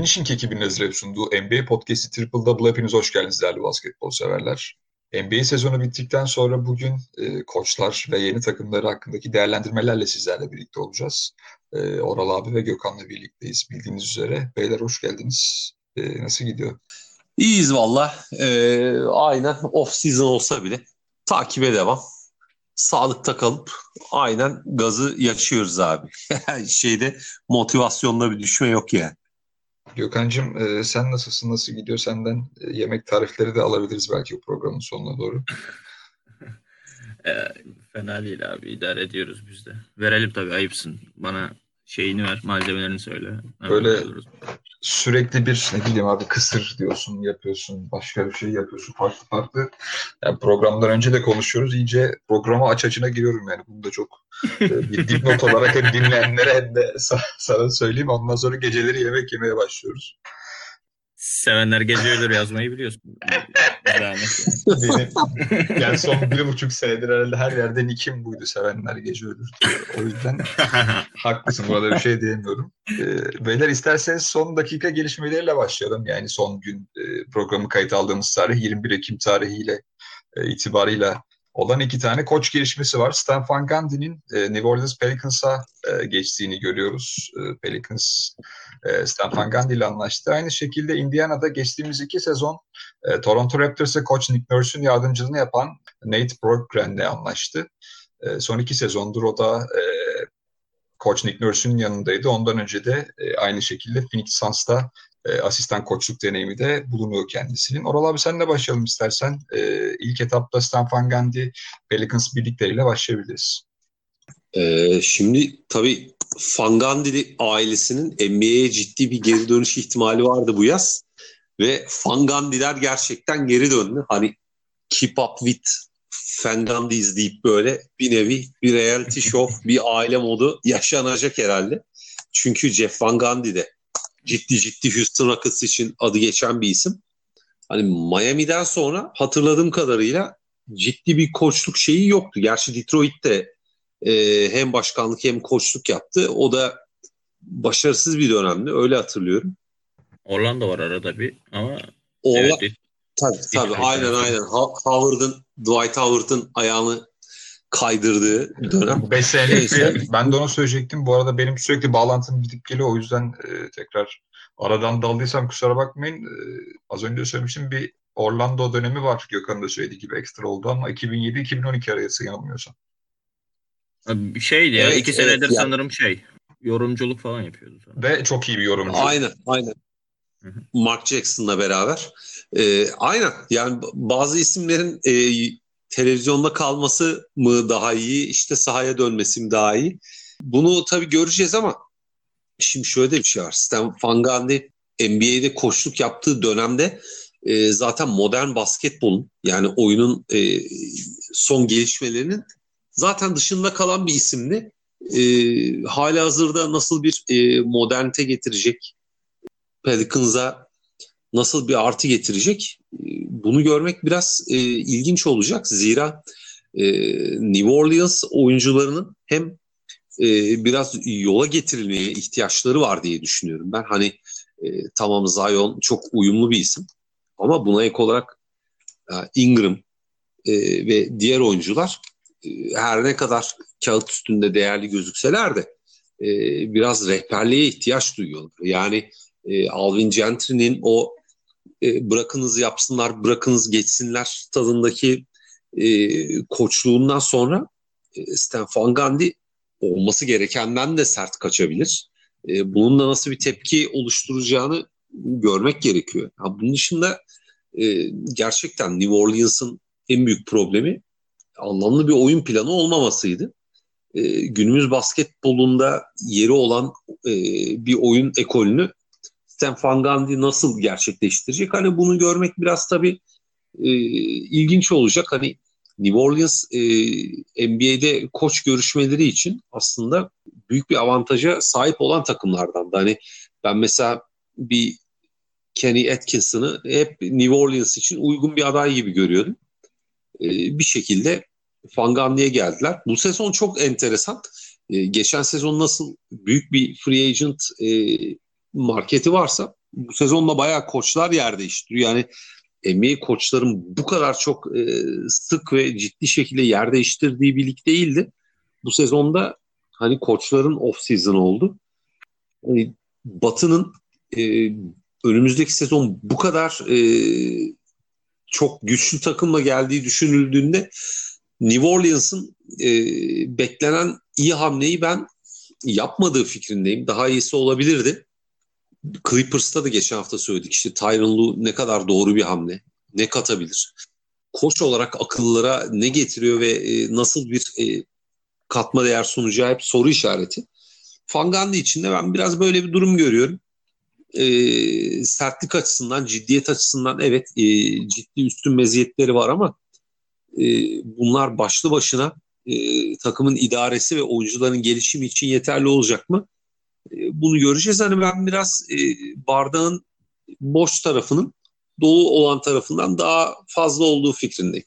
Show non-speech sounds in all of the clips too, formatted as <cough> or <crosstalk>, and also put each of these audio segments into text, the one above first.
Finishing ekibinin hazırlayıp sunduğu NBA Podcast'i Triple Double hepiniz hoş geldiniz değerli basketbol severler. NBA sezonu bittikten sonra bugün e, koçlar ve yeni takımları hakkındaki değerlendirmelerle sizlerle birlikte olacağız. E, Oral abi ve Gökhan'la birlikteyiz bildiğiniz üzere. Beyler hoş geldiniz. E, nasıl gidiyor? İyiyiz valla. Ee, aynen off season olsa bile takibe devam. Sağlıkta kalıp aynen gazı yaşıyoruz abi. <laughs> Şeyde motivasyonda bir düşme yok yani. Gökhan'cığım e, sen nasılsın, nasıl gidiyor senden? E, yemek tarifleri de alabiliriz belki bu programın sonuna doğru. <laughs> e, fena değil abi, idare ediyoruz biz de. Verelim tabii, ayıpsın. Bana şeyini ver, malzemelerini söyle. Böyle sürekli bir ne bileyim abi kısır diyorsun, yapıyorsun, başka bir şey yapıyorsun, farklı farklı. Yani programdan önce de konuşuyoruz. İyice programa aç açına giriyorum yani. Bunu da çok e, bir <laughs> dipnot olarak hem dinleyenlere hem de sana söyleyeyim. Ondan sonra geceleri yemek yemeye başlıyoruz. Sevenler gece ölür yazmayı biliyorsun. Benim, <laughs> yani son bir buçuk senedir herhalde her yerde nikim buydu. Sevenler gece ölür. O yüzden <laughs> haklısın. Burada bir şey diyemiyorum. Ee, beyler isterseniz son dakika gelişmeleriyle başlayalım. Yani son gün e, programı kayıt aldığımız tarih 21 Ekim tarihiyle e, itibarıyla olan iki tane koç gelişmesi var. Stan Van Gundy'nin e, New Orleans Pelicans'a e, geçtiğini görüyoruz. E, Pelicans e, Stan Van Gundy ile anlaştı. Aynı şekilde Indiana'da geçtiğimiz iki sezon e, Toronto Raptors'a koç Nick Nurse'un yardımcılığını yapan Nate Brockgren'le anlaştı. E, son iki sezondur o da e, koç Nick Nurse'un yanındaydı. Ondan önce de e, aynı şekilde Phoenix Suns'ta e, asistan koçluk deneyimi de bulunuyor kendisinin. Oral abi senle başlayalım istersen. E, ilk etapta Stan Van Gundy Pelicans birlikleriyle başlayabiliriz. Ee, şimdi tabii Van Gundy ailesinin NBA'ye ciddi bir geri dönüş ihtimali vardı bu yaz. Ve Van Gundy'ler gerçekten geri döndü. Hani Keep Up With Van Gundy izleyip böyle bir nevi bir reality show, bir aile modu yaşanacak herhalde. Çünkü Jeff Van Gundy de ciddi ciddi Houston Rockets için adı geçen bir isim. Hani Miami'den sonra hatırladığım kadarıyla ciddi bir koçluk şeyi yoktu. Gerçi Detroit'te e, hem başkanlık hem koçluk yaptı. O da başarısız bir dönemdi. Öyle hatırlıyorum. Orlando var arada bir ama Orla... evet, tabii tabii aynen aynen. Howard'ın Dwight Howard'ın ayağını kaydırdığı dönem. <laughs> 5 senelik ben de onu söyleyecektim. Bu arada benim sürekli bağlantım gidip geliyor. O yüzden e, tekrar aradan daldıysam kusura bakmayın. E, az önce söylemiştim bir Orlando dönemi var. Gökhan'ın da söylediği gibi ekstra oldu ama 2007-2012 arası yanılmıyorsam. Şeydi ya evet, iki senedir evet, sanırım yani. şey yorumculuk falan yapıyordu. Sonra. Ve çok iyi bir yorumcu. Aynen aynen. Mark Jackson'la beraber. Ee, aynen yani bazı isimlerin e, televizyonda kalması mı daha iyi, işte sahaya dönmesi mi daha iyi? Bunu tabii göreceğiz ama şimdi şöyle de bir şey var. Stan Van Gundy NBA'de koçluk yaptığı dönemde e, zaten modern basketbolun yani oyunun e, son gelişmelerinin zaten dışında kalan bir isimdi. E, hala hazırda nasıl bir e, modernite getirecek Pelicans'a nasıl bir artı getirecek bunu görmek biraz e, ilginç olacak. Zira e, New Orleans oyuncularının hem e, biraz yola getirilmeye ihtiyaçları var diye düşünüyorum. Ben hani e, tamam Zion çok uyumlu bir isim ama buna ek olarak e, Ingram e, ve diğer oyuncular e, her ne kadar kağıt üstünde değerli gözükseler de e, biraz rehberliğe ihtiyaç duyuyorlar. Yani e, Alvin Gentry'nin o e, bırakınız yapsınlar, bırakınız geçsinler tadındaki e, koçluğundan sonra e, Stan Van Gundy olması gerekenden de sert kaçabilir. E, bunun da nasıl bir tepki oluşturacağını görmek gerekiyor. Ha, bunun dışında e, gerçekten New Orleans'ın en büyük problemi anlamlı bir oyun planı olmamasıydı. E, günümüz basketbolunda yeri olan e, bir oyun ekolünü Stan Van Gundy nasıl gerçekleştirecek? Hani bunu görmek biraz tabii e, ilginç olacak. Hani New Orleans e, NBA'de koç görüşmeleri için aslında büyük bir avantaja sahip olan takımlardan. Hani ben mesela bir Kenny Atkinson'ı hep New Orleans için uygun bir aday gibi görüyordum. E, bir şekilde Fangandi'ye geldiler. Bu sezon çok enteresan. E, geçen sezon nasıl büyük bir free agent e, marketi varsa bu sezonda bayağı koçlar yer değiştiriyor. Yani NBA koçların bu kadar çok e, sık ve ciddi şekilde yer değiştirdiği bir lig değildi. Bu sezonda hani koçların off season oldu. Yani Batı'nın e, önümüzdeki sezon bu kadar e, çok güçlü takımla geldiği düşünüldüğünde New Orleans'ın e, beklenen iyi hamleyi ben yapmadığı fikrindeyim. Daha iyisi olabilirdi. Clippers'ta da geçen hafta söyledik işte Tyron Lue ne kadar doğru bir hamle, ne katabilir? Koç olarak akıllara ne getiriyor ve e, nasıl bir e, katma değer sunacağı hep soru işareti. Fangandi için de ben biraz böyle bir durum görüyorum. E, sertlik açısından, ciddiyet açısından evet e, ciddi üstün meziyetleri var ama e, bunlar başlı başına e, takımın idaresi ve oyuncuların gelişimi için yeterli olacak mı? E, bunu göreceğiz. Hani ben biraz e, bardağın boş tarafının dolu olan tarafından daha fazla olduğu fikrindeyim.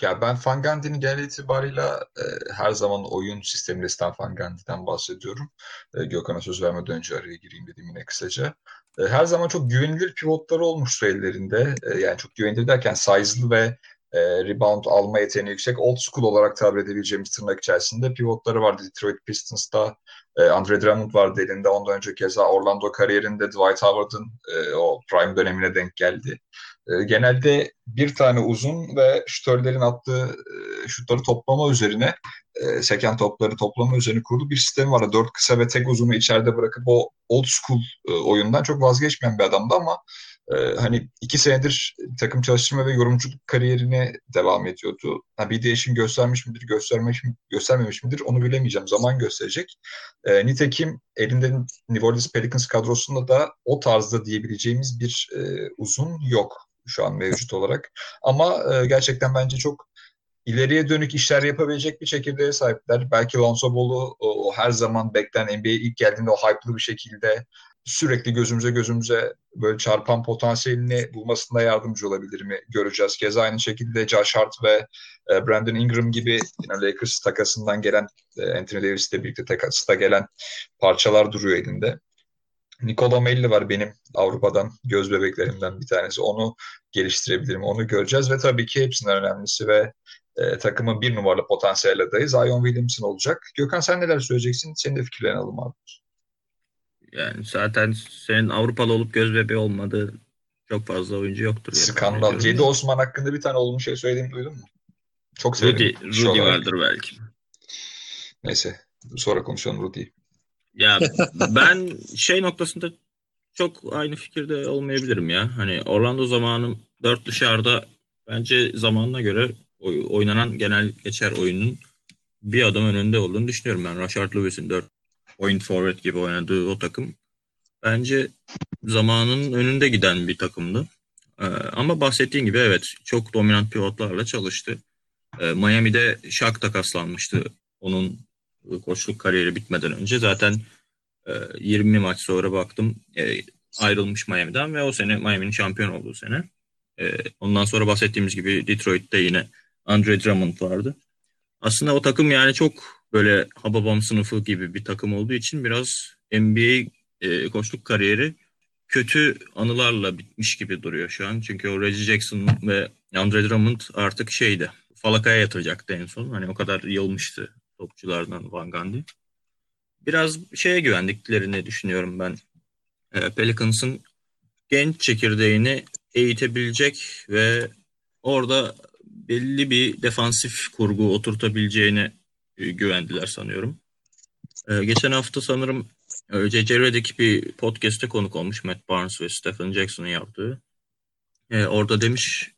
Ya ben Fangandi'nin genel itibarıyla e, her zaman oyun sisteminde Stan Fangandi'den bahsediyorum. E, Gökhan'a söz vermeden önce araya gireyim dedim yine kısaca. Her zaman çok güvenilir pivotları olmuş ellerinde. Yani çok güvenilir derken size'lı ve e, rebound alma yeteneği yüksek old school olarak tabir edebileceğimiz tırnak içerisinde pivotları vardı. Detroit Pistons'ta e, Andre Drummond vardı elinde. Ondan önce keza Orlando kariyerinde Dwight Howard'ın e, o prime dönemine denk geldi. E, genelde bir tane uzun ve şütörlerin attığı e, şutları toplama üzerine e, seken topları toplama üzerine kurulu bir sistem vardı. Dört kısa ve tek uzunu içeride bırakıp o old school e, oyundan çok vazgeçmeyen bir adamdı ama e, hani iki senedir takım çalıştırma ve yorumculuk kariyerine devam ediyordu. Ha, bir değişim göstermiş midir, göstermiş mi, göstermemiş midir onu bilemeyeceğim. Zaman gösterecek. E, nitekim elinde New Orleans Pelicans kadrosunda da o tarzda diyebileceğimiz bir e, uzun yok şu an mevcut olarak. Ama e, gerçekten bence çok ileriye dönük işler yapabilecek bir çekirdeğe sahipler. Belki Lonzo Ball'u o, o her zaman beklen NBA'ye ilk geldiğinde o hype'lı bir şekilde sürekli gözümüze gözümüze böyle çarpan potansiyelini bulmasında yardımcı olabilir mi göreceğiz. Keza aynı şekilde Josh Hart ve e, Brandon Ingram gibi yine Lakers takasından gelen e, Anthony Davis ile birlikte takasında gelen parçalar duruyor elinde. Nikola Melli var benim Avrupa'dan göz bebeklerimden bir tanesi. Onu geliştirebilirim, onu göreceğiz ve tabii ki hepsinden önemlisi ve e, takımın bir numaralı potansiyel adayı Zion Williamson olacak. Gökhan sen neler söyleyeceksin? Senin de fikirlerini alalım abi. Yani zaten senin Avrupalı olup göz bebeği olmadığı çok fazla oyuncu yoktur. Skandal. Cedi Osman hakkında bir tane olumlu şey söylediğimi duydun mu? Çok sevdim. Rudy, Rudy vardır belki. Neyse. Sonra konuşalım Rudy. Ya ben şey noktasında çok aynı fikirde olmayabilirim ya. Hani Orlando zamanı dört dışarıda bence zamanına göre oynanan genel geçer oyunun bir adım önünde olduğunu düşünüyorum ben. Rashard Lewis'in dört point forward gibi oynadığı o takım bence zamanın önünde giden bir takımdı. Ee, ama bahsettiğin gibi evet çok dominant pivotlarla çalıştı. Ee, Miami'de Shaq takaslanmıştı onun koçluk kariyeri bitmeden önce. Zaten e, 20 maç sonra baktım e, ayrılmış Miami'den ve o sene Miami'nin şampiyon olduğu sene. E, ondan sonra bahsettiğimiz gibi Detroit'te yine Andre Drummond vardı. Aslında o takım yani çok böyle Hababam sınıfı gibi bir takım olduğu için biraz NBA e, koçluk kariyeri kötü anılarla bitmiş gibi duruyor şu an. Çünkü o Reggie Jackson ve Andre Drummond artık şeydi. Falakaya yatıracaktı en son. Hani o kadar yılmıştı topçulardan Van Gundy. Biraz şeye güvendiklerini düşünüyorum ben. E, Pelicans'ın genç çekirdeğini eğitebilecek ve orada belli bir defansif kurgu oturtabileceğini güvendiler sanıyorum. Ee, geçen hafta sanırım C.C. Redick bir podcast'te konuk olmuş Matt Barnes ve Stephen Jackson'ın yaptığı. Ee, orada demiş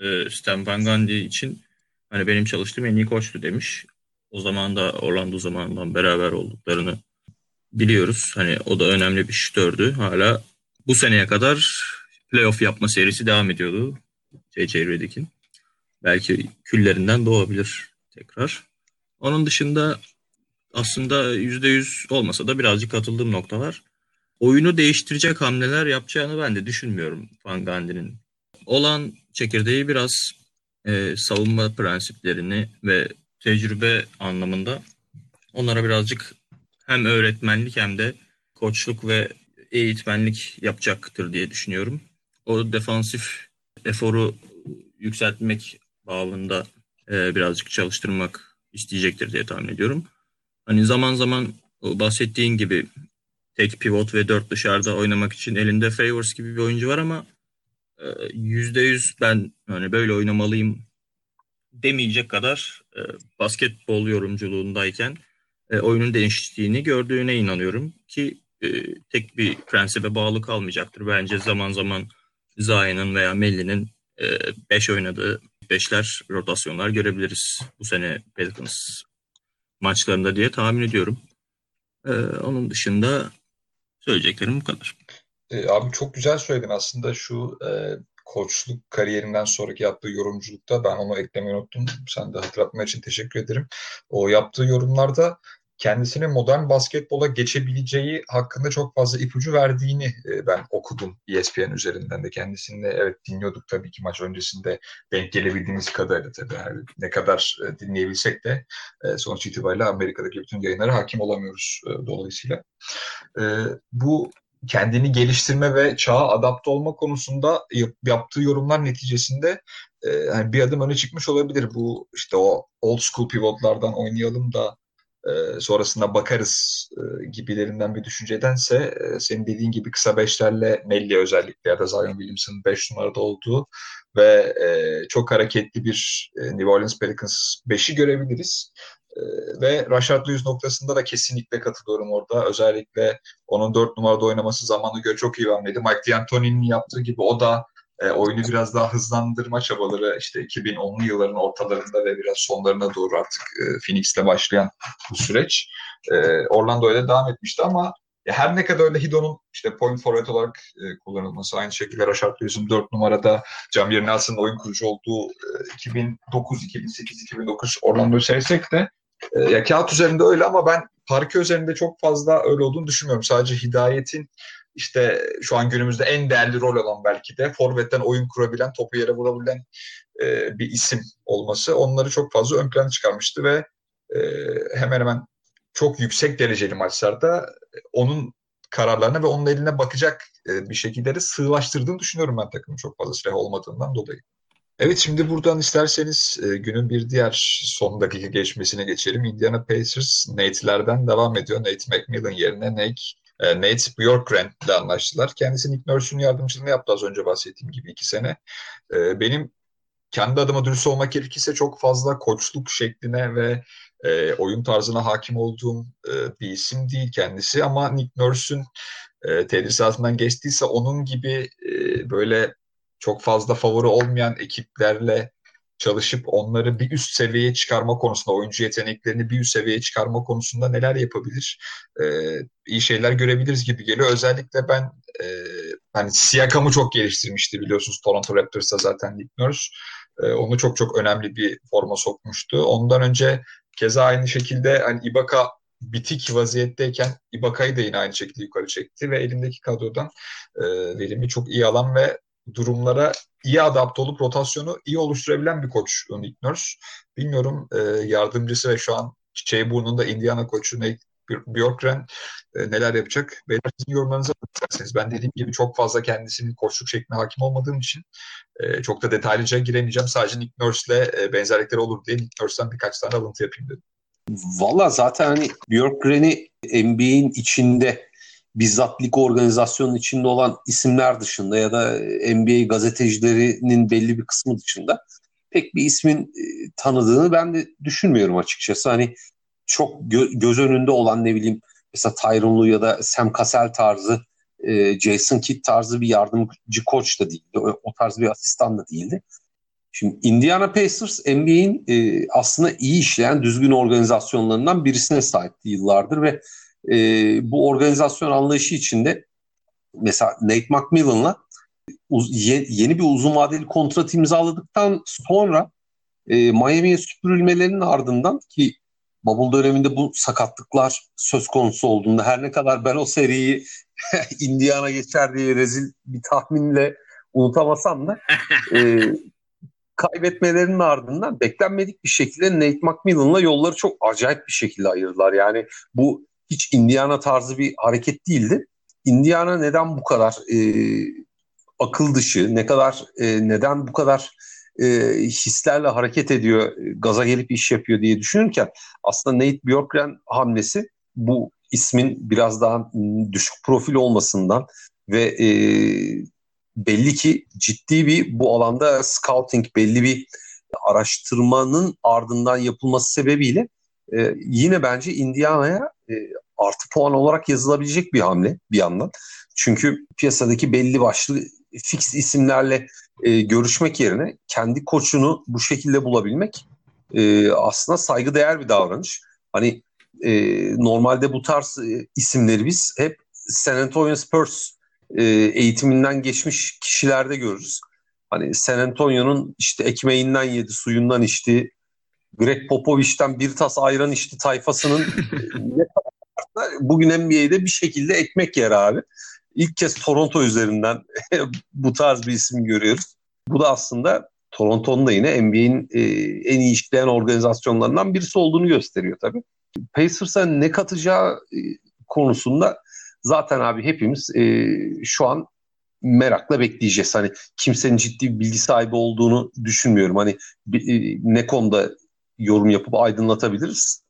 e, Stan Van Gundy için hani benim çalıştığım en iyi koçtu demiş. O zaman da Orlando zamanından beraber olduklarını biliyoruz. Hani o da önemli bir şütördü. Hala bu seneye kadar playoff yapma serisi devam ediyordu C.C. Redick'in. Belki küllerinden doğabilir tekrar. Onun dışında aslında %100 olmasa da birazcık katıldığım noktalar. oyunu değiştirecek hamleler yapacağını ben de düşünmüyorum Van Gundy'nin. Olan çekirdeği biraz e, savunma prensiplerini ve tecrübe anlamında onlara birazcık hem öğretmenlik hem de koçluk ve eğitmenlik yapacaktır diye düşünüyorum. O defansif eforu yükseltmek bağında e, birazcık çalıştırmak isteyecektir diye tahmin ediyorum. Hani zaman zaman bahsettiğin gibi tek pivot ve dört dışarıda oynamak için elinde Favors gibi bir oyuncu var ama e, yüzde yüz ben hani böyle oynamalıyım demeyecek kadar e, basketbol yorumculuğundayken e, oyunun değiştiğini gördüğüne inanıyorum ki tek bir prensibe bağlı kalmayacaktır. Bence zaman zaman Zion'ın veya Melli'nin 5 e, oynadığı beşler rotasyonlar görebiliriz bu sene Pelicans maçlarında diye tahmin ediyorum. E, onun dışında söyleyeceklerim bu kadar. E, abi çok güzel söyledin aslında şu e, koçluk kariyerinden sonraki yaptığı yorumculukta ben onu eklemeyi unuttum. Sen de hatırlatma için teşekkür ederim. O yaptığı yorumlarda kendisine modern basketbola geçebileceği hakkında çok fazla ipucu verdiğini e, ben okudum ESPN üzerinden de kendisini evet dinliyorduk tabii ki maç öncesinde denk gelebildiğimiz kadarıyla tabii yani ne kadar e, dinleyebilsek de e, sonuç itibariyle Amerika'daki bütün yayınlara hakim olamıyoruz dolayısıyla. Bu kendini geliştirme ve çağa adapte olma konusunda yaptığı yorumlar neticesinde yani bir adım öne çıkmış olabilir. Bu işte o old school pivotlardan oynayalım da e, sonrasında bakarız e, gibilerinden bir düşüncedense e, senin dediğin gibi kısa beşlerle Melli özellikle ya da Zion Williamson'ın beş numarada olduğu ve e, çok hareketli bir e, New Orleans Pelicans beşi görebiliriz. E, ve Rashard Lewis noktasında da kesinlikle katılıyorum orada. Özellikle onun dört numarada oynaması zamanı göre çok iyi hamleydi. Mike D'Antoni'nin yaptığı gibi o da e, oyunu biraz daha hızlandırma çabaları işte 2010'lu yılların ortalarında ve biraz sonlarına doğru artık e, Phoenix'te başlayan bu süreç. E, Orlando öyle devam etmişti ama ya her ne kadar öyle Hidon'un işte point forward olarak e, kullanılması aynı şekilde Rashard Lewis'in 4 numarada Jamir Nelson'ın oyun kurucu olduğu e, 2009, 2008, 2009 Orlando'yu seyretsek de e, ya kağıt üzerinde öyle ama ben parke üzerinde çok fazla öyle olduğunu düşünmüyorum. Sadece Hidayet'in işte şu an günümüzde en değerli rol alan belki de forvetten oyun kurabilen, topu yere vurabilen e, bir isim olması onları çok fazla ön plana çıkarmıştı ve e, hemen hemen çok yüksek dereceli maçlarda onun kararlarına ve onun eline bakacak e, bir şekilde de sığlaştırdığını düşünüyorum ben takımın çok fazla silah olmadığından dolayı. Evet şimdi buradan isterseniz e, günün bir diğer son dakika geçmesine geçelim. Indiana Pacers Nate'lerden devam ediyor. Nate McMillan yerine Nate e, Nate Bjorkgren ile anlaştılar. Kendisi Nick Nurse'un yardımcılığını yaptı az önce bahsettiğim gibi iki sene. E, benim kendi adıma dürüst olmak gerekirse çok fazla koçluk şekline ve e, oyun tarzına hakim olduğum e, bir isim değil kendisi ama Nick Nurse'un e, tedrisatından geçtiyse onun gibi e, böyle çok fazla favori olmayan ekiplerle çalışıp onları bir üst seviyeye çıkarma konusunda, oyuncu yeteneklerini bir üst seviyeye çıkarma konusunda neler yapabilir? E, iyi şeyler görebiliriz gibi geliyor. Özellikle ben e, hani Siakam'ı çok geliştirmişti biliyorsunuz Toronto Raptors'ta zaten Nick. E, onu çok çok önemli bir forma sokmuştu. Ondan önce keza aynı şekilde hani Ibaka bitik vaziyetteyken Ibaka'yı da yine aynı şekilde yukarı çekti ve elindeki kadrodan e, verimi çok iyi alan ve durumlara iyi adapte olup rotasyonu iyi oluşturabilen bir koç Nick Nurse. Bilmiyorum e, yardımcısı ve şu an Çiçeği burnunda Indiana koçu Nate Bjorkren e, neler yapacak? Beyler sizin yorumlarınızı isterseniz. Ben dediğim gibi çok fazla kendisinin koçluk şekline hakim olmadığım için e, çok da detaylıca giremeyeceğim. Sadece Nick Nurse'le e, benzerlikleri olur diye Nick Nurse'den birkaç tane alıntı yapayım dedim. Valla zaten hani Bjorkren'i NBA'in içinde bizzat lig organizasyonun içinde olan isimler dışında ya da NBA gazetecilerinin belli bir kısmı dışında pek bir ismin e, tanıdığını ben de düşünmüyorum açıkçası. Hani çok gö- göz önünde olan ne bileyim mesela Tyron Lue ya da Sam Cassell tarzı e, Jason Kidd tarzı bir yardımcı koç da değildi. O, o tarz bir asistan da değildi. Şimdi Indiana Pacers NBA'in e, aslında iyi işleyen düzgün organizasyonlarından birisine sahipti yıllardır ve e, bu organizasyon anlayışı içinde mesela Nate McMillan'la yeni bir uzun vadeli kontrat imzaladıktan sonra e, Miami'ye süpürülmelerinin ardından ki bubble döneminde bu sakatlıklar söz konusu olduğunda her ne kadar ben o seriyi <laughs> Indiana geçer diye rezil bir tahminle unutamasam da e, <laughs> kaybetmelerinin ardından beklenmedik bir şekilde Nate McMillan'la yolları çok acayip bir şekilde ayırdılar. Yani bu hiç Indiana tarzı bir hareket değildi. Indiana neden bu kadar e, akıl dışı, ne kadar e, neden bu kadar e, hislerle hareket ediyor, gaza gelip iş yapıyor diye düşünürken aslında Nate Bjorkgren hamlesi bu ismin biraz daha düşük profil olmasından ve e, belli ki ciddi bir bu alanda scouting, belli bir araştırmanın ardından yapılması sebebiyle e, yine bence Indiana'ya e, artı puan olarak yazılabilecek bir hamle bir yandan. Çünkü piyasadaki belli başlı fix isimlerle e, görüşmek yerine kendi koçunu bu şekilde bulabilmek e, aslında saygıdeğer bir davranış. Hani e, normalde bu tarz e, isimleri biz hep San Antonio Spurs e, eğitiminden geçmiş kişilerde görürüz. Hani San Antonio'nun işte ekmeğinden yedi, suyundan içti, Greg Popovich'ten bir tas ayran içti tayfasının <laughs> bugün NBA'de bir şekilde ekmek yer abi. İlk kez Toronto üzerinden <laughs> bu tarz bir isim görüyoruz. Bu da aslında Toronto'nun da yine NBA'in e, en iyi işleyen organizasyonlarından birisi olduğunu gösteriyor tabii. Pacers'a ne katacağı e, konusunda zaten abi hepimiz e, şu an merakla bekleyeceğiz. Hani kimsenin ciddi bir bilgi sahibi olduğunu düşünmüyorum. Hani e, ne konuda yorum yapıp aydınlatabiliriz.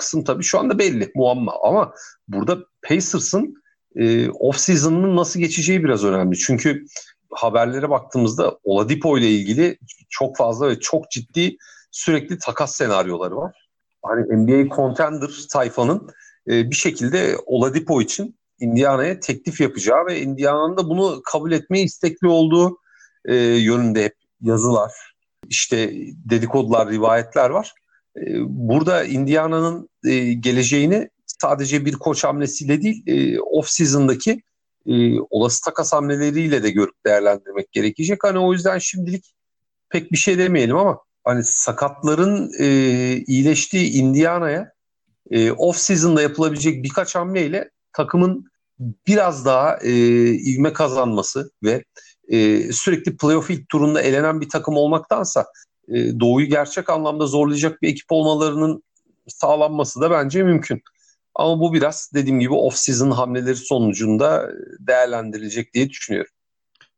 Kısım tabii şu anda belli, muamma. Ama burada Pacers'ın e, off-season'ın nasıl geçeceği biraz önemli. Çünkü haberlere baktığımızda Oladipo ile ilgili çok fazla ve çok ciddi sürekli takas senaryoları var. Hani NBA contender tayfanın e, bir şekilde Oladipo için Indiana'ya teklif yapacağı ve Indiana'nın da bunu kabul etmeye istekli olduğu e, yönünde hep yazılar, işte dedikodular, rivayetler var. E, burada Indiana'nın e, geleceğini sadece bir koç hamlesiyle değil, e, off-season'daki e, olası takas hamleleriyle de görüp değerlendirmek gerekecek. Hani o yüzden şimdilik pek bir şey demeyelim ama hani sakatların iyileştiği Indiana'ya e, off season'da yapılabilecek birkaç hamleyle takımın biraz daha e, ivme kazanması ve e, sürekli playoff ilk turunda elenen bir takım olmaktansa e, Doğu'yu gerçek anlamda zorlayacak bir ekip olmalarının sağlanması da bence mümkün. Ama bu biraz dediğim gibi off-season hamleleri sonucunda değerlendirilecek diye düşünüyorum.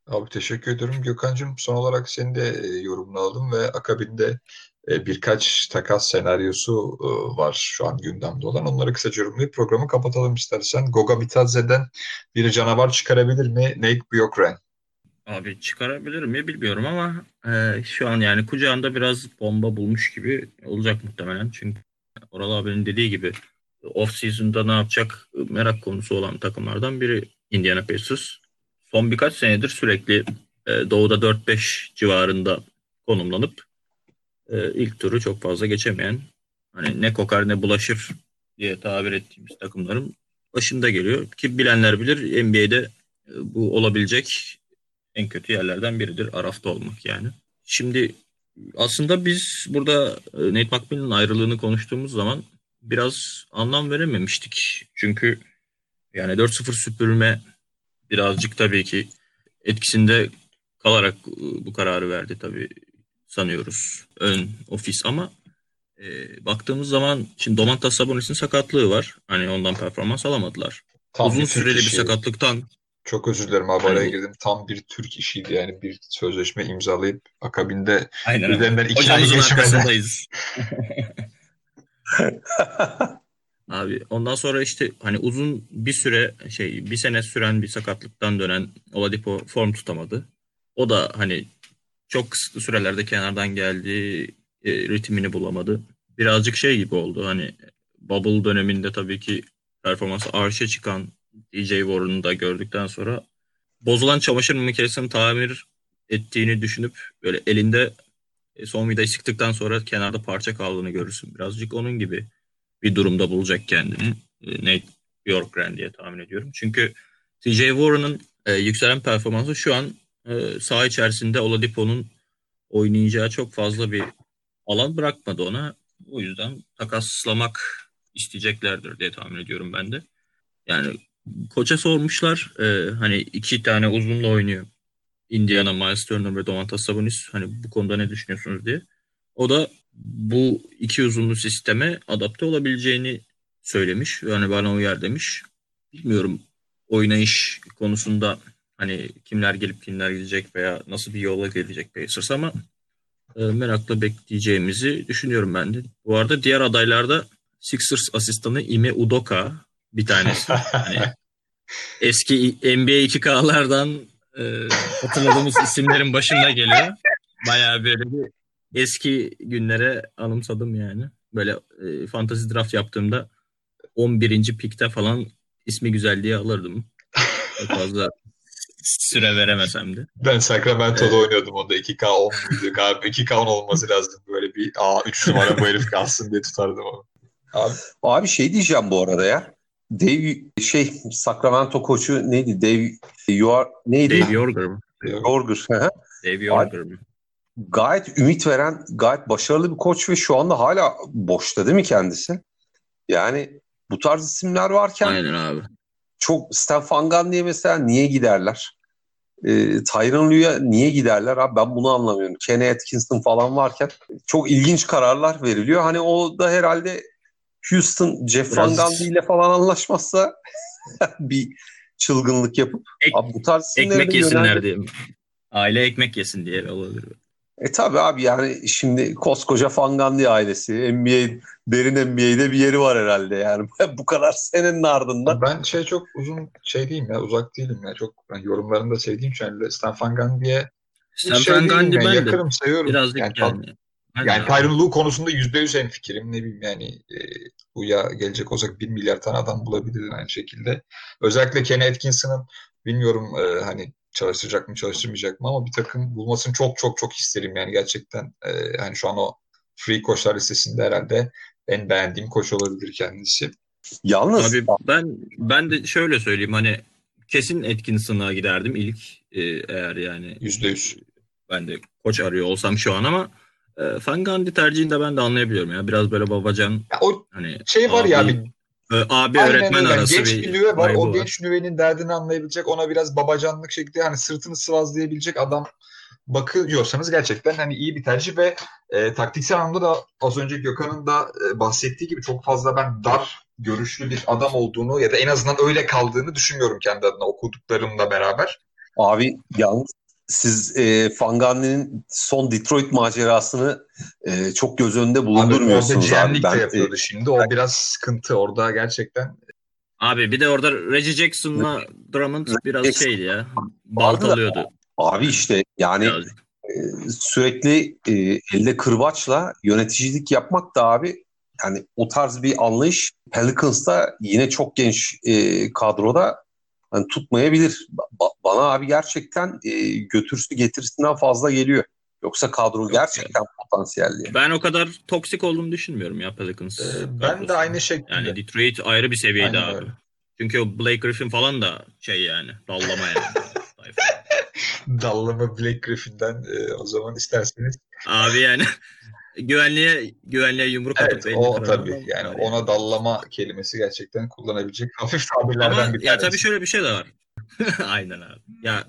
Abi teşekkür ederim Gökhan'cığım. Son olarak senin de e, yorumunu aldım ve akabinde e, birkaç takas senaryosu e, var şu an gündemde olan. Onları kısaca yorumlayıp programı kapatalım istersen. Goga Bitadze'den bir canavar çıkarabilir mi Nate Bjorkgren? Abi çıkarabilir mi bilmiyorum ama e, şu an yani kucağında biraz bomba bulmuş gibi olacak muhtemelen. Çünkü Oral abinin dediği gibi off-season'da ne yapacak merak konusu olan takımlardan biri Indiana Pacers. Son birkaç senedir sürekli e, doğuda 4-5 civarında konumlanıp e, ilk turu çok fazla geçemeyen hani ne kokar ne bulaşır diye tabir ettiğimiz takımların başında geliyor. Ki bilenler bilir NBA'de e, bu olabilecek en kötü yerlerden biridir. Arafta olmak yani. Şimdi aslında biz burada Nate McMillan'ın ayrılığını konuştuğumuz zaman biraz anlam verememiştik. Çünkü yani 4-0 süpürme birazcık tabii ki etkisinde kalarak ıı, bu kararı verdi tabii sanıyoruz ön ofis ama e, baktığımız zaman şimdi Domantas Sabonis'in sakatlığı var. Hani ondan performans alamadılar. Tam Uzun süreli bir sakatlıktan çok özür dilerim abi araya girdim. Tam bir Türk işiydi yani bir sözleşme imzalayıp akabinde Aynen. üzerinden iki ay geçmeden <laughs> <laughs> Abi ondan sonra işte hani uzun bir süre şey bir sene süren bir sakatlıktan dönen Oladipo form tutamadı. O da hani çok kısıtlı sürelerde kenardan geldi, e, ritmini bulamadı. Birazcık şey gibi oldu hani bubble döneminde tabii ki performansı arşa çıkan DJ Warren'ı da gördükten sonra bozulan çamaşır makinesini tamir ettiğini düşünüp böyle elinde e, son vidayı sıktıktan sonra kenarda parça kaldığını görürsün. Birazcık onun gibi bir durumda bulacak kendini. E, Nate Bjorkgren diye tahmin ediyorum. Çünkü TJ Warren'ın e, yükselen performansı şu an e, saha içerisinde Oladipo'nun oynayacağı çok fazla bir alan bırakmadı ona. O yüzden takaslamak isteyeceklerdir diye tahmin ediyorum ben de. Yani koça sormuşlar. E, hani iki tane uzunla oynuyor. Indiana, Miles Turner ve Domantas Sabonis. Hani bu konuda ne düşünüyorsunuz diye. O da bu iki uzunlu sisteme adapte olabileceğini söylemiş. Yani bana uyar demiş. Bilmiyorum oynayış konusunda hani kimler gelip kimler gidecek veya nasıl bir yola gelecek Pacers ama e, merakla bekleyeceğimizi düşünüyorum ben de. Bu arada diğer adaylarda Sixers asistanı Ime Udoka bir tanesi. hani eski NBA 2K'lardan e, hatırladığımız isimlerin başında geliyor. Bayağı böyle bir eski günlere anımsadım yani. Böyle e, fantasy draft yaptığımda 11. pikte falan ismi güzel diye alırdım. Çok fazla süre veremesem de. Ben Sacramento'da evet. oynuyordum onda 2K 10 muydu galiba 2K 10 olması lazım böyle bir aa 3 numara bu herif kalsın diye tutardım onu. Abi, abi şey diyeceğim bu arada ya. Dave şey Sacramento koçu neydi? Dave Yor neydi? Dave Yorger mı? Yorger. Dave Yorger mı? Gayet ümit veren, gayet başarılı bir koç ve şu anda hala boşta değil mi kendisi? Yani bu tarz isimler varken Aynen abi. çok Stefan Gundy'ye mesela niye giderler? E, Tyron Lue'ya niye giderler? Abi ben bunu anlamıyorum. Kenny Atkinson falan varken çok ilginç kararlar veriliyor. Hani o da herhalde Houston Jeff Biraz... Van Gundy ile falan anlaşmazsa <laughs> bir çılgınlık yapıp Ek, abi bu tarz ekmek yesinler yöneldi. diye. Aile ekmek yesin diye olabilir. E tabi abi yani şimdi koskoca Fangandi ailesi NBA derin NBA'de bir yeri var herhalde yani <laughs> bu kadar senenin ardından. Ben şey çok uzun şey diyeyim ya uzak değilim ya çok ben yorumlarını da sevdiğim için Stan Fangandi'ye Stan şey Fangandi ben yakınım de sayıyorum. Birazcık yani, yani. Yani, yani Tyron Lue konusunda %100 en fikrim ne bileyim yani e, bu ya gelecek olacak 1 milyar tane adam bulabilir aynı şekilde. Özellikle Kenny Atkinson'ın bilmiyorum e, hani çalıştıracak mı çalıştırmayacak mı ama bir takım bulmasını çok çok çok isterim yani gerçekten e, hani şu an o free koçlar listesinde herhalde en beğendiğim koç olabilir kendisi. Yalnız Abi ben ben de şöyle söyleyeyim hani kesin Atkinson'a giderdim ilk e, eğer yani yüzde yüz. Ben de koç arıyor olsam şu an ama e, Fangandi tercihini de ben de anlayabiliyorum ya biraz böyle babacan ya o hani şey var abi, ya bir Abi Aynen öğretmen öyle. arası genç bir nüve var. O var. genç nüvenin derdini anlayabilecek, ona biraz babacanlık şekilde hani sırtını sıvazlayabilecek adam bakıyorsanız gerçekten hani iyi bir tercih ve e, taktiksel anlamda da az önce Gökhan'ın da e, bahsettiği gibi çok fazla ben dar görüşlü bir adam olduğunu ya da en azından öyle kaldığını düşünmüyorum kendi adına okuduklarımla beraber. Abi yalnız siz e, Fangani'nin son Detroit macerasını e, çok göz önünde bulundurmuyorsunuz abi. abi. Ben, de yapıyordu e, şimdi. O ben, biraz sıkıntı orada gerçekten. Abi bir de orada Reggie Jackson'la Drummond biraz Jackson. şeydi ya. Baltalıyordu. Abi işte yani e, sürekli e, elde kırbaçla yöneticilik yapmak da abi yani o tarz bir anlayış Pelicans'ta yine çok genç e, kadroda hani tutmayabilir. Ba- bana abi gerçekten e, götürsü getirisinden fazla geliyor. Yoksa kadro gerçekten yani. potansiyelli. Ben o kadar toksik olduğunu düşünmüyorum ya Pelicans. Ee, ben de aynı şekilde. Yani Detroit ayrı bir seviyede Aynen abi. Öyle. Çünkü o Blake Griffin falan da şey yani dallama yani. <laughs> dallama Blake Griffin'den e, o zaman isterseniz. Abi yani <laughs> güvenliğe güvenliğe yumruk evet, atıp o tabii yani ona dallama kelimesi gerçekten kullanabilecek <laughs> hafif tabirlerden Ama, bir tanesi. Ya tabii şöyle bir şey de var. <laughs> Aynen abi. Ya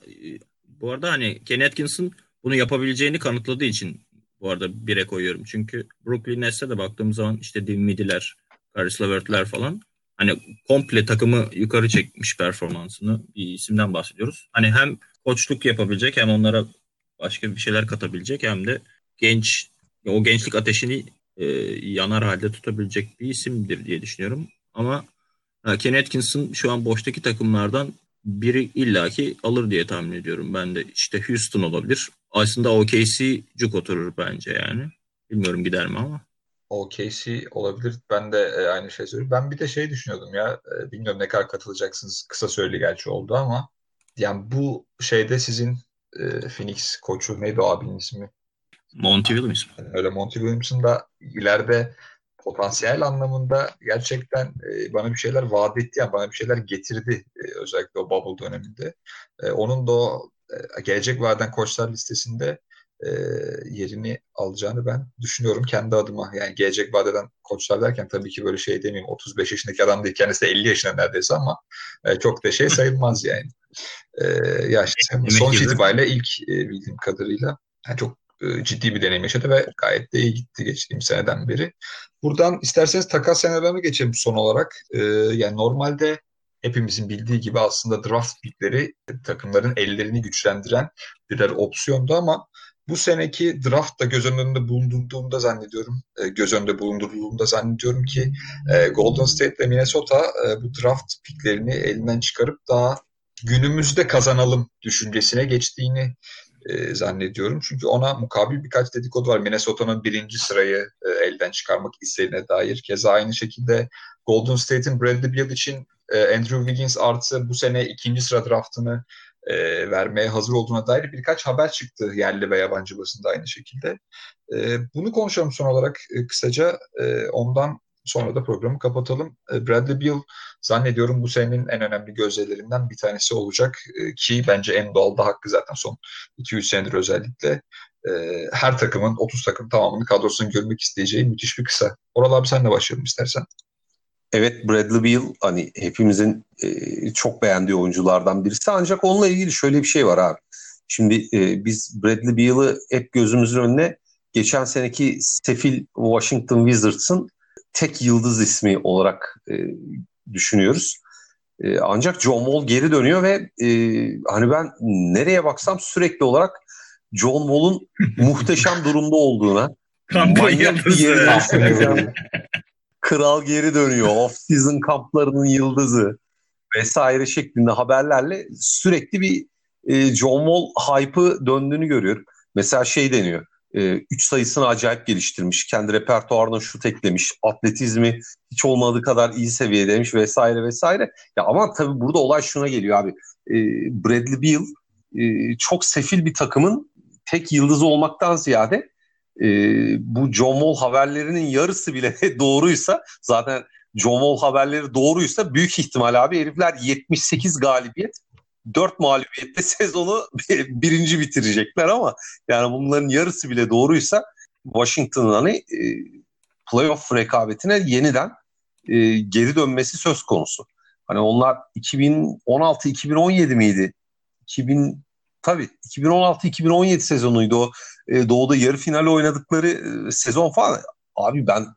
bu arada hani Kenny Atkinson bunu yapabileceğini kanıtladığı için bu arada bire koyuyorum. Çünkü Brooklyn Nets'e de baktığım zaman işte Dinwiddie'ler, Caris LeVert'ler falan hani komple takımı yukarı çekmiş performansını bir isimden bahsediyoruz. Hani hem koçluk yapabilecek hem onlara başka bir şeyler katabilecek hem de genç o gençlik ateşini e, yanar halde tutabilecek bir isimdir diye düşünüyorum. Ama e, Ken Atkinson şu an boştaki takımlardan biri illaki alır diye tahmin ediyorum. Ben de işte Houston olabilir. Aslında OKC cuk oturur bence yani. Bilmiyorum gider mi ama. OKC olabilir. Ben de e, aynı şey söylüyorum. Ben bir de şey düşünüyordum ya. E, bilmiyorum ne kadar katılacaksınız. Kısa süreli gerçi oldu ama yani bu şeyde sizin e, Phoenix koçu neydi o abinin ismi? Monty Williams. Öyle Monty Williams'ın da ileride potansiyel anlamında gerçekten e, bana bir şeyler vaat etti yani bana bir şeyler getirdi e, özellikle o bubble döneminde. E, onun da o e, gelecek vaden koçlar listesinde e, yerini alacağını ben düşünüyorum kendi adıma. Yani gelecek vadeden koçlar derken tabii ki böyle şey demeyeyim 35 yaşındaki adam değil kendisi de 50 yaşında neredeyse ama e, çok da şey sayılmaz yani. E, yaşlı. Sonuç itibariyle ilk e, bildiğim kadarıyla yani çok ciddi bir deneyim yaşadı ve gayet de iyi gitti geçtiğim seneden beri. Buradan isterseniz takas senaryolarına geçelim son olarak. E, yani normalde hepimizin bildiği gibi aslında draft pickleri takımların ellerini güçlendiren birer opsiyondu ama bu seneki draft da göz önünde bulundurduğumda zannediyorum, e, göz önünde bulundurduğumda zannediyorum ki e, Golden State ve Minnesota e, bu draft picklerini elinden çıkarıp daha günümüzde kazanalım düşüncesine geçtiğini e, zannediyorum. Çünkü ona mukabil birkaç dedikodu var. Minnesota'nın birinci sırayı e, elden çıkarmak istediğine dair. Keza aynı şekilde Golden State'in Bradley Beal için e, Andrew Wiggins artı bu sene ikinci sıra draftını e, vermeye hazır olduğuna dair birkaç haber çıktı yerli ve yabancı basında aynı şekilde. E, bunu konuşalım son olarak e, kısaca. E, ondan sonra da programı kapatalım. E, Bradley Beal zannediyorum bu senenin en önemli gözlerinden bir tanesi olacak e, ki bence en doğal da hakkı zaten son 2-3 senedir özellikle. E, her takımın 30 takım tamamını kadrosunu görmek isteyeceği müthiş bir kısa. Oral abi senle başlayalım istersen. Evet Bradley Beal hani hepimizin çok beğendiği oyunculardan birisi ancak onunla ilgili şöyle bir şey var abi. Şimdi e, biz Bradley Beal'ı hep gözümüzün önüne geçen seneki Sheffield Washington Wizards'ın tek yıldız ismi olarak e, düşünüyoruz. E, ancak John Wall geri dönüyor ve e, hani ben nereye baksam sürekli olarak John Wall'un <laughs> muhteşem durumda olduğuna manyak bir yere <laughs> kral geri dönüyor, off-season kamplarının yıldızı vesaire şeklinde haberlerle sürekli bir e, John Wall hype'ı döndüğünü görüyorum. Mesela şey deniyor, 3 e, sayısını acayip geliştirmiş, kendi repertuarına şut eklemiş, atletizmi hiç olmadığı kadar iyi seviyedeymiş vesaire vesaire. Ya ama tabii burada olay şuna geliyor abi. E, Bradley Beal e, çok sefil bir takımın tek yıldızı olmaktan ziyade e, bu John Wall haberlerinin yarısı bile <laughs> doğruysa zaten John Wall haberleri doğruysa büyük ihtimal abi herifler 78 galibiyet 4 mağlubiyette <laughs> sezonu birinci bitirecekler ama yani bunların yarısı bile doğruysa Washington'ın hani e, playoff rekabetine yeniden e, geri dönmesi söz konusu. Hani onlar 2016-2017 miydi? 2000 tabii 2016-2017 sezonuydu o. E, Doğu'da yarı final oynadıkları sezon falan. Abi ben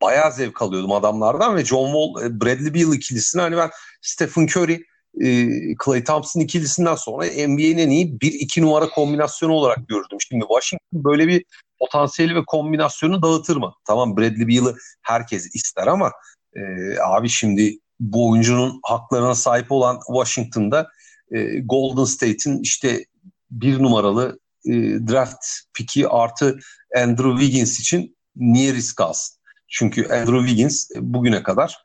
bayağı zevk alıyordum adamlardan ve John Wall, Bradley Beal ikilisini hani ben Stephen Curry, e, Clay Thompson ikilisinden sonra NBA'nin en iyi 1-2 numara kombinasyonu olarak gördüm. Şimdi Washington böyle bir potansiyeli ve kombinasyonu dağıtır mı? Tamam Bradley Beal'ı herkes ister ama e, abi şimdi bu oyuncunun haklarına sahip olan Washington'da e, Golden State'in işte bir numaralı e, draft piki artı Andrew Wiggins için niye risk alsın? Çünkü Andrew Wiggins bugüne kadar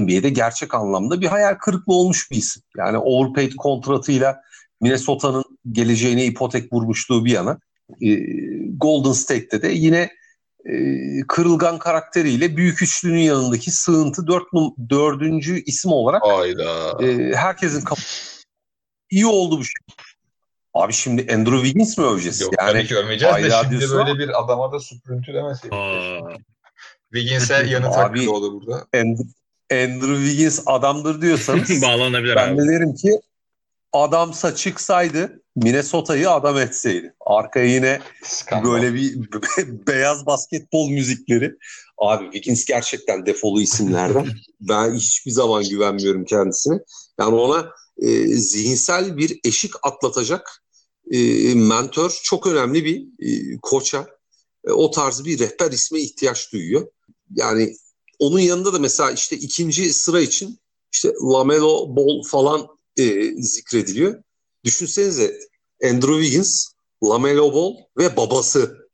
NBA'de gerçek anlamda bir hayal kırıklığı olmuş bir isim. Yani overpaid kontratıyla Minnesota'nın geleceğine ipotek vurmuşluğu bir yana e, Golden State'te de yine e, kırılgan karakteriyle büyük üçlünün yanındaki sığıntı dört, dördüncü isim olarak e, herkesin kafasında iyi oldu bu şey. Abi şimdi Andrew Wiggins mi öveceğiz? Yok yani, tabii ki övmeyeceğiz de şimdi böyle ama. bir adama da süprüntü demeseydik. Wiggins'e yanı takılı oldu burada. Andrew, Andrew Wiggins adamdır diyorsanız <laughs> bağlanabilir ben abi. de derim ki adamsa çıksaydı Minnesota'yı adam etseydi. Arkaya yine Skandal. böyle bir <laughs> beyaz basketbol müzikleri. Abi Wiggins gerçekten defolu isimlerden. <laughs> ben hiçbir zaman güvenmiyorum kendisine. Yani ona e, zihinsel bir eşik atlatacak e, mentor çok önemli bir e, koça. E, o tarz bir rehber isme ihtiyaç duyuyor. Yani onun yanında da mesela işte ikinci sıra için işte Lamelo Ball falan e, zikrediliyor. Düşünsenize Andrew Wiggins, Lamelo Ball ve babası.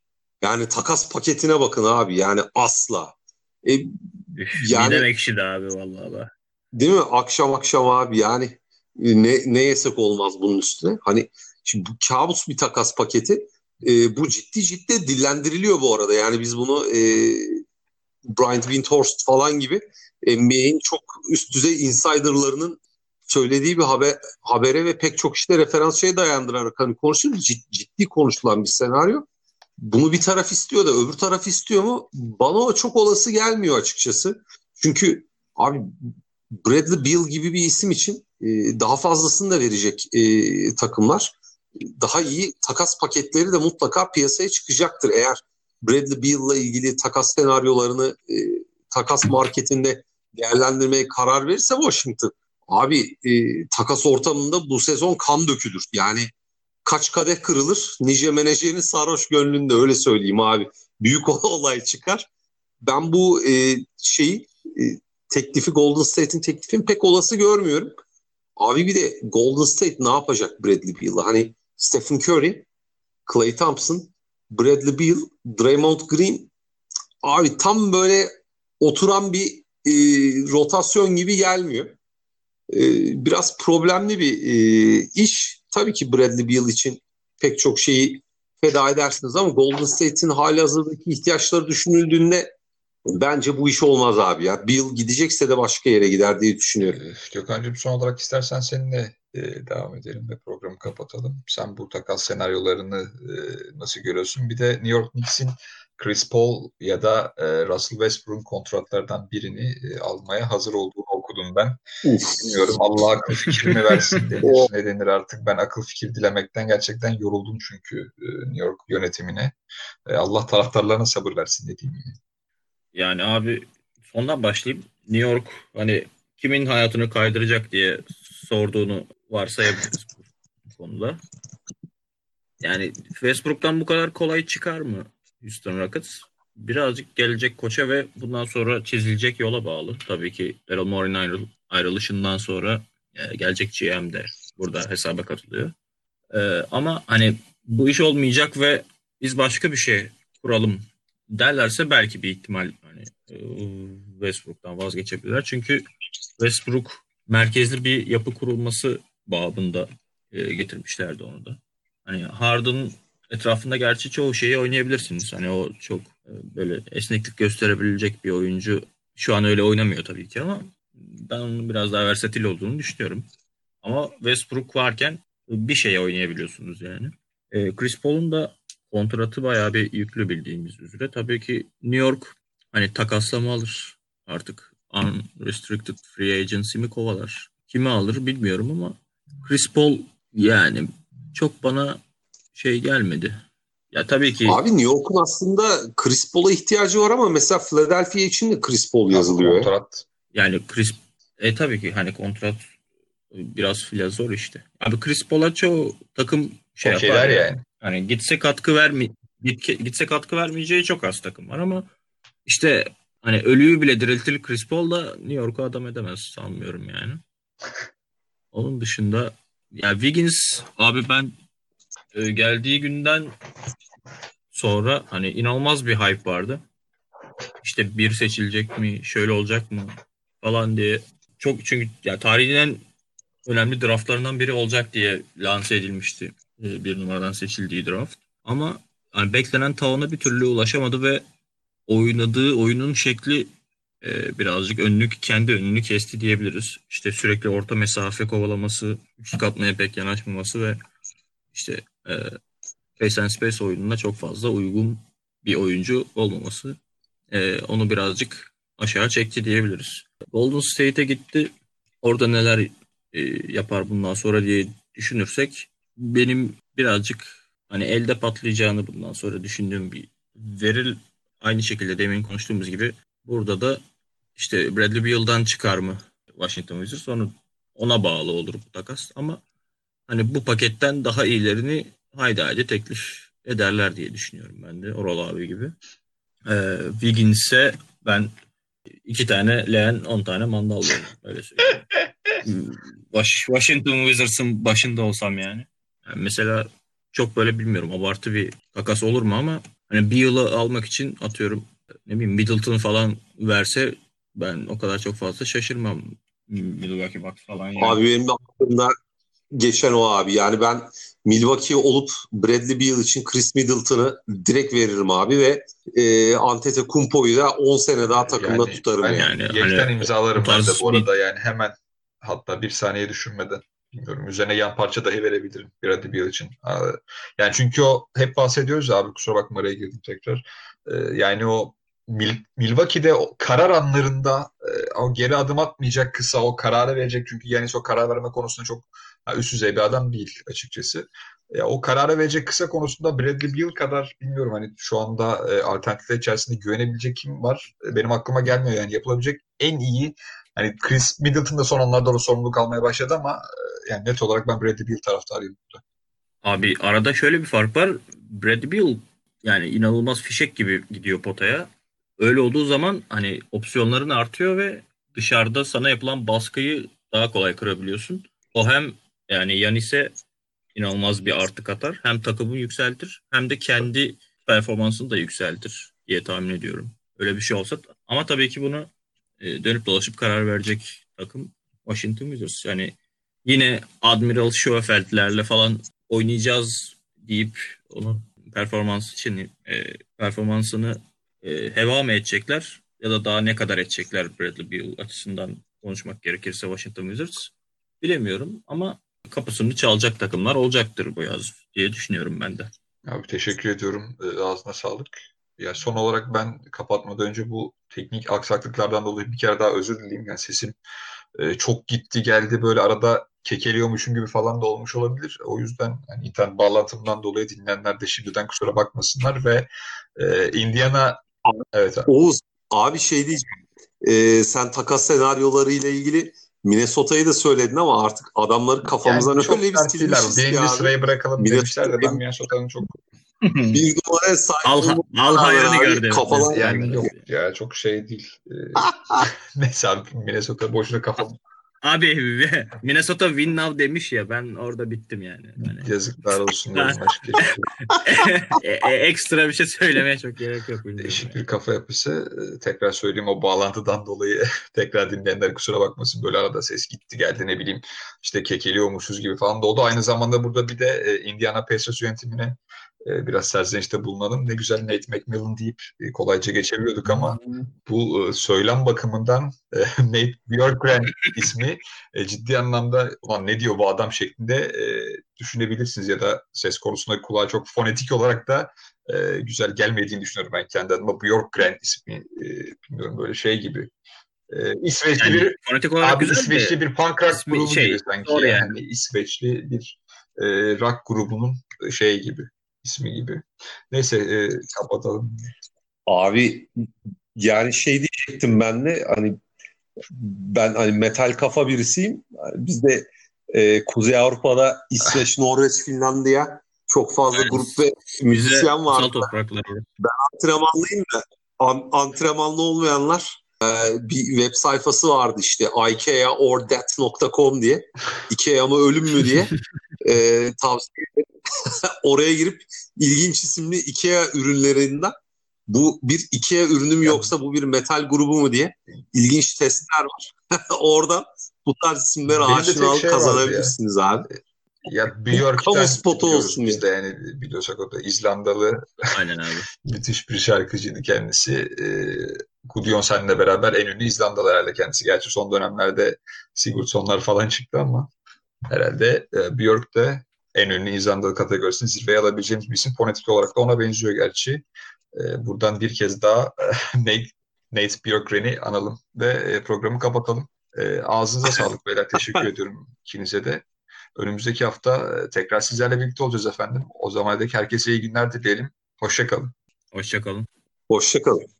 Yani takas paketine bakın abi yani asla. E, yani, ne ekşidi abi vallahi. Değil mi? Akşam akşam abi yani ne, ne yesek olmaz bunun üstüne. Hani şimdi bu kabus bir takas paketi. E, bu ciddi ciddi dillendiriliyor bu arada. Yani biz bunu e, Bryant Windhorst falan gibi NBA'in çok üst düzey insiderlarının söylediği bir haber, habere ve pek çok işte referans şeye dayandırarak hani konuşuyoruz. Cid, ciddi konuşulan bir senaryo. Bunu bir taraf istiyor da öbür taraf istiyor mu? Bana o çok olası gelmiyor açıkçası. Çünkü abi Bradley Beal gibi bir isim için e, daha fazlasını da verecek e, takımlar. Daha iyi takas paketleri de mutlaka piyasaya çıkacaktır. Eğer Bradley Beal'la ilgili takas senaryolarını e, takas marketinde değerlendirmeye karar verirse Washington abi e, takas ortamında bu sezon kan dökülür. Yani kaç kadeh kırılır nice menajerin sarhoş gönlünde öyle söyleyeyim abi. Büyük <laughs> olay çıkar. Ben bu e, şeyi e, teklifi Golden State'in teklifini pek olası görmüyorum. Abi bir de Golden State ne yapacak Bradley Beal'la? Hani Stephen Curry, Clay Thompson, Bradley Beal, Draymond Green abi tam böyle oturan bir e, rotasyon gibi gelmiyor. E, biraz problemli bir e, iş. Tabii ki Bradley Beal için pek çok şeyi feda edersiniz ama Golden State'in hali hazırdaki ihtiyaçları düşünüldüğünde bence bu iş olmaz abi ya. Beal gidecekse de başka yere gider diye düşünüyorum. Gökhan'cığım son olarak istersen seninle e, devam edelim ve programı kapatalım. Sen bu takas senaryolarını e, nasıl görüyorsun? Bir de New York Knicks'in Chris Paul ya da e, Russell Westbrook'un kontratlardan birini e, almaya hazır olduğunu okudum ben. Uf. Bilmiyorum Allah akıl fikir mi versin <laughs> denir, ne denir artık. Ben akıl fikir dilemekten gerçekten yoruldum çünkü e, New York yönetimine. E, Allah taraftarlarına sabır versin dediğim gibi. Yani abi sondan başlayayım. New York hani kimin hayatını kaydıracak diye sorduğunu varsayabiliriz bu konuda. Yani Westbrook'tan bu kadar kolay çıkar mı Houston Rockets? Birazcık gelecek koça ve bundan sonra çizilecek yola bağlı. Tabii ki Daryl Morey'nin ayrıl ayrılışından sonra e, gelecek GM de burada hesaba katılıyor. E, ama hani bu iş olmayacak ve biz başka bir şey kuralım derlerse belki bir ihtimal hani e, Westbrook'tan vazgeçebilirler. Çünkü Westbrook merkezli bir yapı kurulması babında e, getirmişlerdi onu da. Hani Harden etrafında gerçi çoğu şeyi oynayabilirsiniz. Hani o çok e, böyle esneklik gösterebilecek bir oyuncu. Şu an öyle oynamıyor tabii ki ama ben onun biraz daha versatil olduğunu düşünüyorum. Ama Westbrook varken bir şeye oynayabiliyorsunuz yani. E, Chris Paul'un da kontratı bayağı bir yüklü bildiğimiz üzere. Tabii ki New York hani takaslama alır artık. Unrestricted Free Agency mi kovalar? Kimi alır bilmiyorum ama Chris Paul yani çok bana şey gelmedi. Ya tabii ki. Abi New York'un aslında Chris Paul'a ihtiyacı var ama mesela Philadelphia için de Chris Paul yazılıyor. Kontrat. Yani Chris e tabii ki hani kontrat biraz fila zor işte. Abi Chris Paul'a çoğu takım şey o yapar. Yani. Hani gitse katkı vermi gitse katkı vermeyeceği çok az takım var ama işte hani ölüyü bile diriltir Chris Paul da New York'u adam edemez sanmıyorum yani. <laughs> Onun dışında ya Wiggins abi ben e, geldiği günden sonra hani inanılmaz bir hype vardı. İşte bir seçilecek mi, şöyle olacak mı falan diye. Çok çünkü ya tarihin en önemli draftlarından biri olacak diye lanse edilmişti e, bir numaradan seçildiği draft. Ama yani beklenen tavana bir türlü ulaşamadı ve oynadığı oyunun şekli e, birazcık önünü kendi önünü kesti diyebiliriz. İşte sürekli orta mesafe kovalaması, üçlük atmaya pek yanaşmaması ve işte e, Face and Space oyununa çok fazla uygun bir oyuncu olmaması e, onu birazcık aşağı çekti diyebiliriz. Golden State'e gitti. Orada neler e, yapar bundan sonra diye düşünürsek benim birazcık hani elde patlayacağını bundan sonra düşündüğüm bir veril aynı şekilde demin konuştuğumuz gibi burada da işte Bradley Beal'dan çıkar mı Washington Wizards sonra ona bağlı olur bu takas ama hani bu paketten daha iyilerini haydi haydi teklif ederler diye düşünüyorum ben de Oral abi gibi. Ee, Wiggins'e ben iki tane leğen on tane mandal alıyorum. Öyle söyleyeyim. <laughs> Washington Wizards'ın başında olsam yani. yani. Mesela çok böyle bilmiyorum abartı bir takas olur mu ama hani bir yılı almak için atıyorum ne bileyim Middleton falan verse ben o kadar çok fazla şaşırmam. Milwaukee Bucks falan. Yani. Abi benim de aklımda geçen o abi. Yani ben Milwaukee olup Bradley Beal için Chris Middleton'ı direkt veririm abi ve e, Antetokounmpo'yu da 10 sene daha takımda yani, tutarım ben yani. Yekten hani, imzalarım ben de bu arada yani hemen hatta bir saniye düşünmeden. Bilmiyorum. Üzerine yan parça dahi verebilirim Bradley Beal için. Yani çünkü o hep bahsediyoruz abi kusura bakma araya girdim tekrar. Ee, yani o Milwaukee'de o karar anlarında e, o geri adım atmayacak kısa o kararı verecek çünkü Yanis o karar verme konusunda çok üst düzey bir adam değil açıkçası. Ya, o kararı verecek kısa konusunda Bradley Beal kadar bilmiyorum hani şu anda e, alternatifler içerisinde güvenebilecek kim var? E, benim aklıma gelmiyor yani yapılabilecek en iyi hani Chris Middleton da son anlarda o sorumluluk almaya başladı ama e, yani net olarak ben Bradley Beal taraftarıyım burada. Abi arada şöyle bir fark var. Bradley Beal yani inanılmaz fişek gibi gidiyor potaya. Öyle olduğu zaman hani opsiyonların artıyor ve dışarıda sana yapılan baskıyı daha kolay kırabiliyorsun. O hem yani Yanis'e inanılmaz bir artı katar. Hem takımı yükseltir hem de kendi performansını da yükseltir diye tahmin ediyorum. Öyle bir şey olsa ama tabii ki bunu e, dönüp dolaşıp karar verecek takım Washington Wizards. Yani yine Admiral Schoenfeld'lerle falan oynayacağız deyip onun performans için e, performansını e, heva mı edecekler ya da daha ne kadar edecekler Bradley Beal açısından konuşmak gerekirse Washington Wizards bilemiyorum ama kapısını çalacak takımlar olacaktır bu yaz diye düşünüyorum ben de. Abi teşekkür ediyorum. E, ağzına sağlık. Ya son olarak ben kapatmadan önce bu teknik aksaklıklardan dolayı bir kere daha özür dileyim. Yani sesim e, çok gitti geldi böyle arada kekeliyormuşum gibi falan da olmuş olabilir. O yüzden yani internet bağlantımdan dolayı dinleyenler de şimdiden kusura bakmasınlar ve e, Indiana evet abi. Oğuz abi şey diyeceğim. E, sen takas senaryoları ile ilgili Minnesota'yı da söyledin ama artık adamları kafamızdan yani öyle bir silmişiz ki Birinci sırayı bırakalım Minnesota demişler de ben Minnesota'nın çok bir numaraya sahip al, al hayrını gördüm. Kafalar yani yok ya çok şey değil. Ee, <laughs> <laughs> neyse abi Minnesota boşuna kafam Abi <laughs> Minnesota win now demiş ya ben orada bittim yani. yani. Yazıklar olsun. <laughs> e, e, ekstra bir şey söylemeye çok gerek yok. Değişik bir kafa yapısı. E, tekrar söyleyeyim o bağlantıdan dolayı <laughs> tekrar dinleyenler kusura bakmasın. Böyle arada ses gitti geldi ne bileyim işte kekeliyormuşuz gibi falan da oldu. Aynı zamanda burada bir de e, Indiana Pacers yönetimine e, biraz serzenişte bulunalım. Ne güzel Nate McMillan deyip e, kolayca geçebiliyorduk ama bu e, söylem bakımından <laughs> Nate Bjorkgren ismi ciddi anlamda ulan ne diyor bu adam şeklinde düşünebilirsiniz ya da ses konusunda kulağa çok fonetik olarak da güzel gelmediğini düşünüyorum ben kendi adıma. Bjorkgren ismi bilmiyorum böyle şey gibi İsveçli yani, bir fonetik olarak abi İsveçli bir punk rock grubu şey, gibi sanki. Yani. yani İsveçli bir e, rock grubunun şey gibi ismi gibi. Neyse e, kapatalım. Abi yani şey diyecektim ben de hani ben hani metal kafa birisiyim. Yani bizde e, Kuzey Avrupa'da İsveç, Norveç, Finlandiya çok fazla evet. grup ve müzisyen var. Ben antrenmanlıyım da an, antrenmanlı olmayanlar e, bir web sayfası vardı işte ikeaordeath.com diye. Ikea mı ölüm mü diye <laughs> e, tavsiye ederim. <laughs> oraya girip ilginç isimli IKEA ürünlerinden bu bir IKEA ürünü mü yoksa bu bir metal grubu mu diye ilginç testler var. <laughs> Oradan bu tarz isimlere aşinalık şey kazanabilirsiniz ya. abi. Ya Björk'ten <laughs> kamu spotu olsun biz de yani biliyorsak o da İzlandalı. Aynen abi. müthiş bir şarkıcıydı kendisi. Ee, Gudjonsen'le beraber en ünlü İzlandalı herhalde kendisi. Gerçi son dönemlerde Sigurdssonlar falan çıktı ama herhalde e, Björk de en ünlü İzlandalı kategorisini zirveye alabileceğimiz bir isim. Fonetik olarak da ona benziyor gerçi. E, buradan bir kez daha <laughs> Nate, Nate Björkgren'i analım ve e, programı kapatalım. E, ağzınıza sağlık beyler. Teşekkür <laughs> ediyorum ikinize de. Önümüzdeki hafta e, tekrar sizlerle birlikte olacağız efendim. O zaman herkese iyi günler dileyelim. Hoşçakalın. Hoşçakalın. Hoşçakalın.